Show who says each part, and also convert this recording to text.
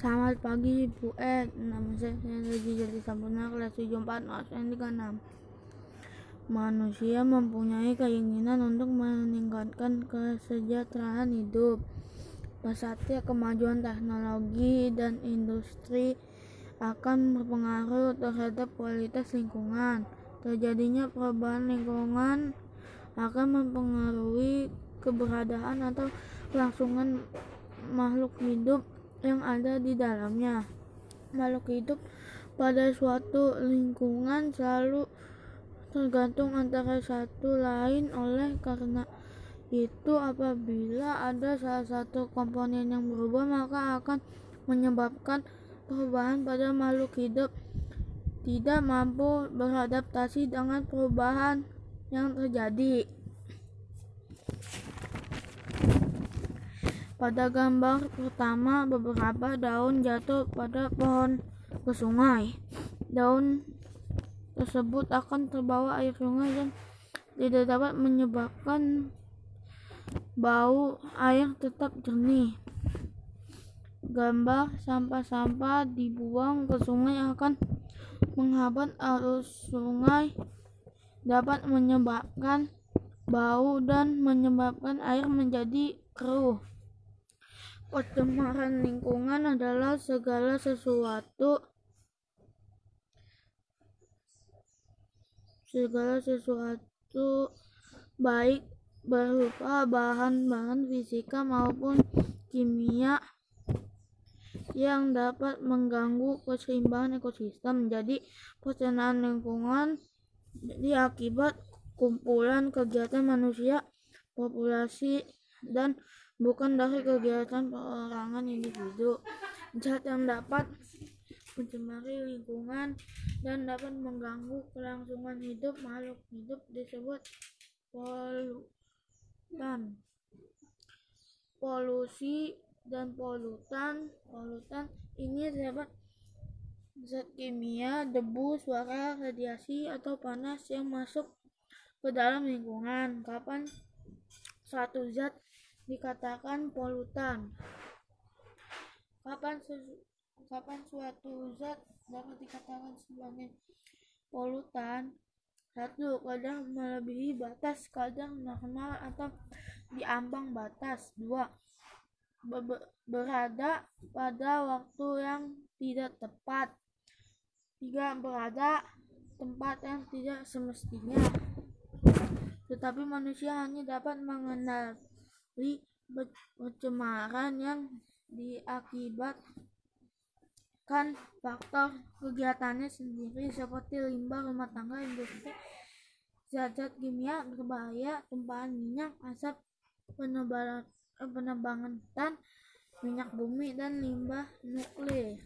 Speaker 1: Selamat pagi Bu Ed, nama saya Lagi Jadi Sampurna kelas 74 ASN 36 Manusia mempunyai keinginan untuk meningkatkan kesejahteraan hidup. Pesatnya kemajuan teknologi dan industri akan berpengaruh terhadap kualitas lingkungan. Terjadinya perubahan lingkungan akan mempengaruhi keberadaan atau kelangsungan makhluk hidup yang ada di dalamnya. Makhluk hidup pada suatu lingkungan selalu tergantung antara satu lain oleh karena itu apabila ada salah satu komponen yang berubah maka akan menyebabkan perubahan pada makhluk hidup tidak mampu beradaptasi dengan perubahan yang terjadi. Pada gambar pertama, beberapa daun jatuh pada pohon ke sungai. Daun tersebut akan terbawa air sungai dan tidak dapat menyebabkan bau air tetap jernih. Gambar sampah-sampah dibuang ke sungai akan menghambat arus sungai, dapat menyebabkan bau dan menyebabkan air menjadi keruh. Pencemaran lingkungan adalah segala sesuatu segala sesuatu baik berupa bahan-bahan fisika maupun kimia yang dapat mengganggu keseimbangan ekosistem. Jadi, pencemaran lingkungan jadi akibat kumpulan kegiatan manusia, populasi, dan bukan dari kegiatan perorangan individu. Zat yang dapat mencemari lingkungan dan dapat mengganggu kelangsungan hidup makhluk hidup disebut polutan. Polusi dan polutan, polutan ini dapat zat kimia, debu, suara, radiasi, atau panas yang masuk ke dalam lingkungan. Kapan suatu zat dikatakan polutan. Kapan kapan suatu zat dapat dikatakan sebagai polutan? Satu, kadang melebihi batas kadang normal atau di ambang batas. Dua, berada pada waktu yang tidak tepat. Tiga, berada tempat yang tidak semestinya. Tetapi manusia hanya dapat mengenal pencemaran yang diakibatkan faktor kegiatannya sendiri seperti limbah rumah tangga, industri, zat-zat kimia berbahaya, tumpahan minyak, asap penebangan tan, minyak bumi, dan limbah nuklir.